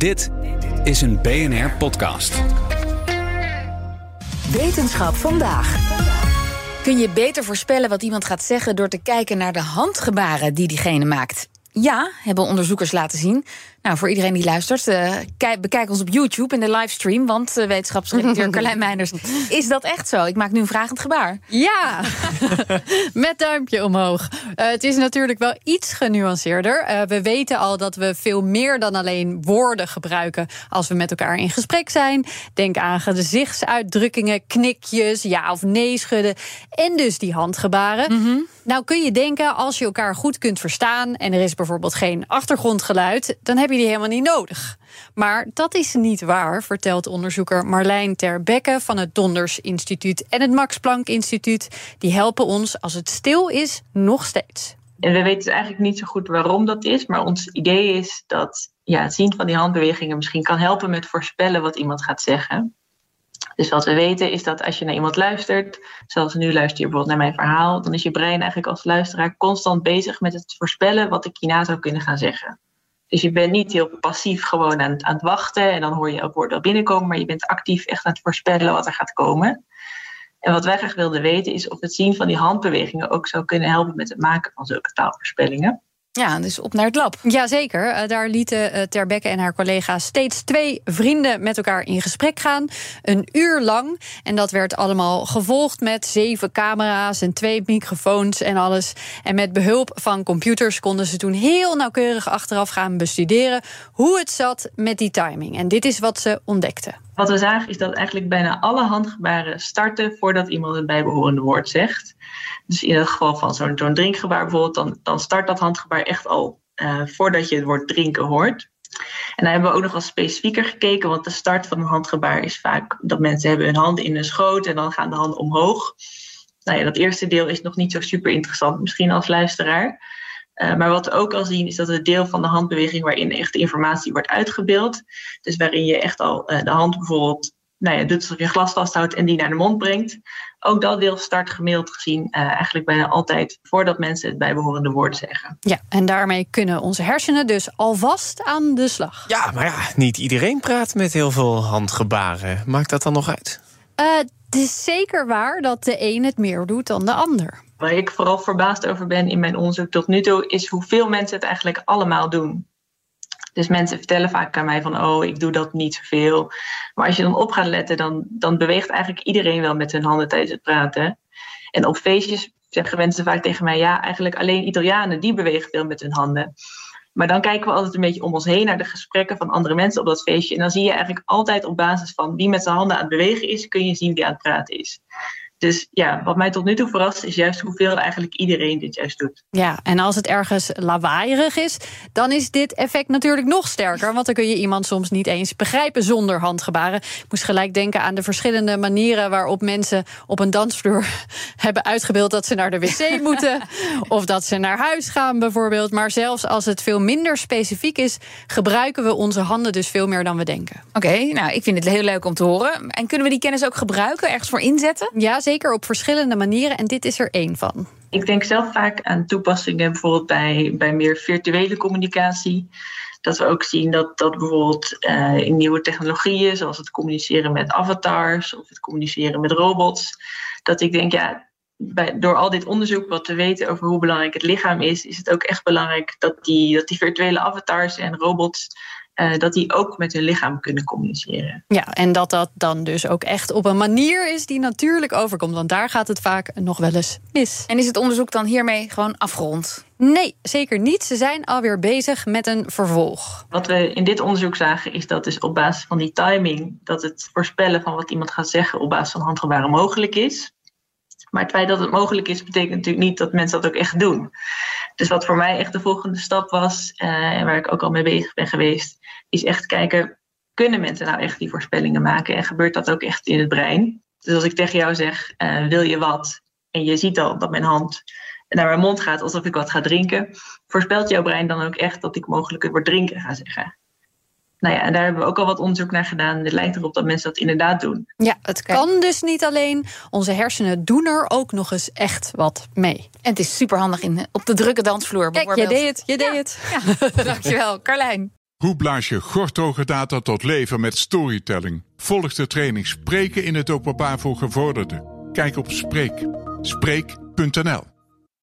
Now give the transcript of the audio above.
Dit is een BNR-podcast. Wetenschap vandaag. Kun je beter voorspellen wat iemand gaat zeggen door te kijken naar de handgebaren die diegene maakt? Ja, hebben onderzoekers laten zien. Nou, voor iedereen die luistert, uh, bekijk ons op YouTube in de livestream. Want uh, wetenschapsredacteur Carlijn Meinders, is dat echt zo? Ik maak nu een vragend gebaar. Ja, met duimpje omhoog. Uh, het is natuurlijk wel iets genuanceerder. we weten al dat we veel meer dan alleen woorden gebruiken als we met elkaar in gesprek zijn. Denk aan gezichtsuitdrukkingen, knikjes, ja of nee schudden. En dus die handgebaren. Mm -hmm. Nou kun je denken, als je elkaar goed kunt verstaan en er is bijvoorbeeld geen achtergrondgeluid, dan heb je die helemaal niet nodig. Maar dat is niet waar, vertelt onderzoeker Marlijn Terbekke van het Donders Instituut en het Max Planck Instituut. Die helpen ons als het stil is nog steeds. En we weten dus eigenlijk niet zo goed waarom dat is, maar ons idee is dat ja, het zien van die handbewegingen misschien kan helpen met voorspellen wat iemand gaat zeggen. Dus wat we weten is dat als je naar iemand luistert, zoals nu luister je bijvoorbeeld naar mijn verhaal, dan is je brein eigenlijk als luisteraar constant bezig met het voorspellen wat ik hierna zou kunnen gaan zeggen. Dus je bent niet heel passief gewoon aan, aan het wachten en dan hoor je elk woord wel binnenkomen, maar je bent actief echt aan het voorspellen wat er gaat komen. En wat wij graag wilden weten is of het zien van die handbewegingen ook zou kunnen helpen met het maken van zulke taalvoorspellingen. Ja, dus op naar het lab. Jazeker. Uh, daar lieten uh, Terbekke en haar collega's steeds twee vrienden met elkaar in gesprek gaan. Een uur lang. En dat werd allemaal gevolgd met zeven camera's en twee microfoons en alles. En met behulp van computers konden ze toen heel nauwkeurig achteraf gaan bestuderen hoe het zat met die timing. En dit is wat ze ontdekten. Wat we zagen is dat eigenlijk bijna alle handgebaren starten voordat iemand het bijbehorende woord zegt. Dus in het geval van zo'n zo'n drinkgebaar bijvoorbeeld, dan, dan start dat handgebaar echt al uh, voordat je het woord drinken hoort. En dan hebben we ook nog wat specifieker gekeken, want de start van een handgebaar is vaak dat mensen hebben hun handen in hun schoot en dan gaan de handen omhoog. Nou ja, dat eerste deel is nog niet zo super interessant, misschien als luisteraar. Uh, maar wat we ook al zien is dat het deel van de handbeweging waarin echt de informatie wordt uitgebeeld. Dus waarin je echt al uh, de hand bijvoorbeeld nou ja, doet alsof je glas vasthoudt en die naar de mond brengt. Ook dat deel start gemiddeld gezien uh, eigenlijk bijna altijd voordat mensen het bijbehorende woord zeggen. Ja, en daarmee kunnen onze hersenen dus alvast aan de slag. Ja, maar ja, niet iedereen praat met heel veel handgebaren. Maakt dat dan nog uit? Uh, het is zeker waar dat de een het meer doet dan de ander. Waar ik vooral verbaasd over ben in mijn onderzoek tot nu toe, is hoeveel mensen het eigenlijk allemaal doen. Dus mensen vertellen vaak aan mij van, oh, ik doe dat niet zoveel. Maar als je dan op gaat letten, dan, dan beweegt eigenlijk iedereen wel met hun handen tijdens het praten. En op feestjes zeggen mensen vaak tegen mij, ja, eigenlijk alleen Italianen, die bewegen veel met hun handen. Maar dan kijken we altijd een beetje om ons heen naar de gesprekken van andere mensen op dat feestje. En dan zie je eigenlijk altijd op basis van wie met zijn handen aan het bewegen is, kun je zien wie aan het praten is. Dus ja, wat mij tot nu toe verrast is juist hoeveel eigenlijk iedereen dit juist doet. Ja, en als het ergens lawaaierig is, dan is dit effect natuurlijk nog sterker. Want dan kun je iemand soms niet eens begrijpen zonder handgebaren. Ik moest gelijk denken aan de verschillende manieren waarop mensen op een dansvloer hebben uitgebeeld dat ze naar de wc moeten. Of dat ze naar huis gaan bijvoorbeeld. Maar zelfs als het veel minder specifiek is, gebruiken we onze handen dus veel meer dan we denken. Oké, nou ik vind het heel leuk om te horen. En kunnen we die kennis ook gebruiken, ergens voor inzetten? Ja, zeker op verschillende manieren en dit is er één van. Ik denk zelf vaak aan toepassingen bijvoorbeeld bij, bij meer virtuele communicatie. Dat we ook zien dat, dat bijvoorbeeld uh, in nieuwe technologieën, zoals het communiceren met avatars of het communiceren met robots, dat ik denk, ja, bij, door al dit onderzoek wat we weten over hoe belangrijk het lichaam is, is het ook echt belangrijk dat die, dat die virtuele avatars en robots uh, dat die ook met hun lichaam kunnen communiceren. Ja, en dat dat dan dus ook echt op een manier is die natuurlijk overkomt. Want daar gaat het vaak nog wel eens mis. En is het onderzoek dan hiermee gewoon afgerond? Nee, zeker niet. Ze zijn alweer bezig met een vervolg. Wat we in dit onderzoek zagen is dat dus op basis van die timing... dat het voorspellen van wat iemand gaat zeggen op basis van handgebaren mogelijk is. Maar het feit dat het mogelijk is, betekent natuurlijk niet dat mensen dat ook echt doen. Dus wat voor mij echt de volgende stap was, uh, en waar ik ook al mee bezig ben geweest, is echt kijken, kunnen mensen nou echt die voorspellingen maken? En gebeurt dat ook echt in het brein? Dus als ik tegen jou zeg, uh, wil je wat? En je ziet al dat mijn hand naar mijn mond gaat alsof ik wat ga drinken, voorspelt jouw brein dan ook echt dat ik mogelijk het woord drinken ga zeggen? Nou ja, en daar hebben we ook al wat onderzoek naar gedaan. Het lijkt erop dat mensen dat inderdaad doen. Ja, het kan dus niet alleen. Onze hersenen doen er ook nog eens echt wat mee. En het is superhandig in, op de drukke dansvloer Kijk, je deed het, je deed ja. het. Ja. Dankjewel, Carlijn. Hoe blaas je gorthoge data tot leven met storytelling? Volg de training Spreken in het openbaar voor gevorderden. Kijk op Spreek. Spreek.nl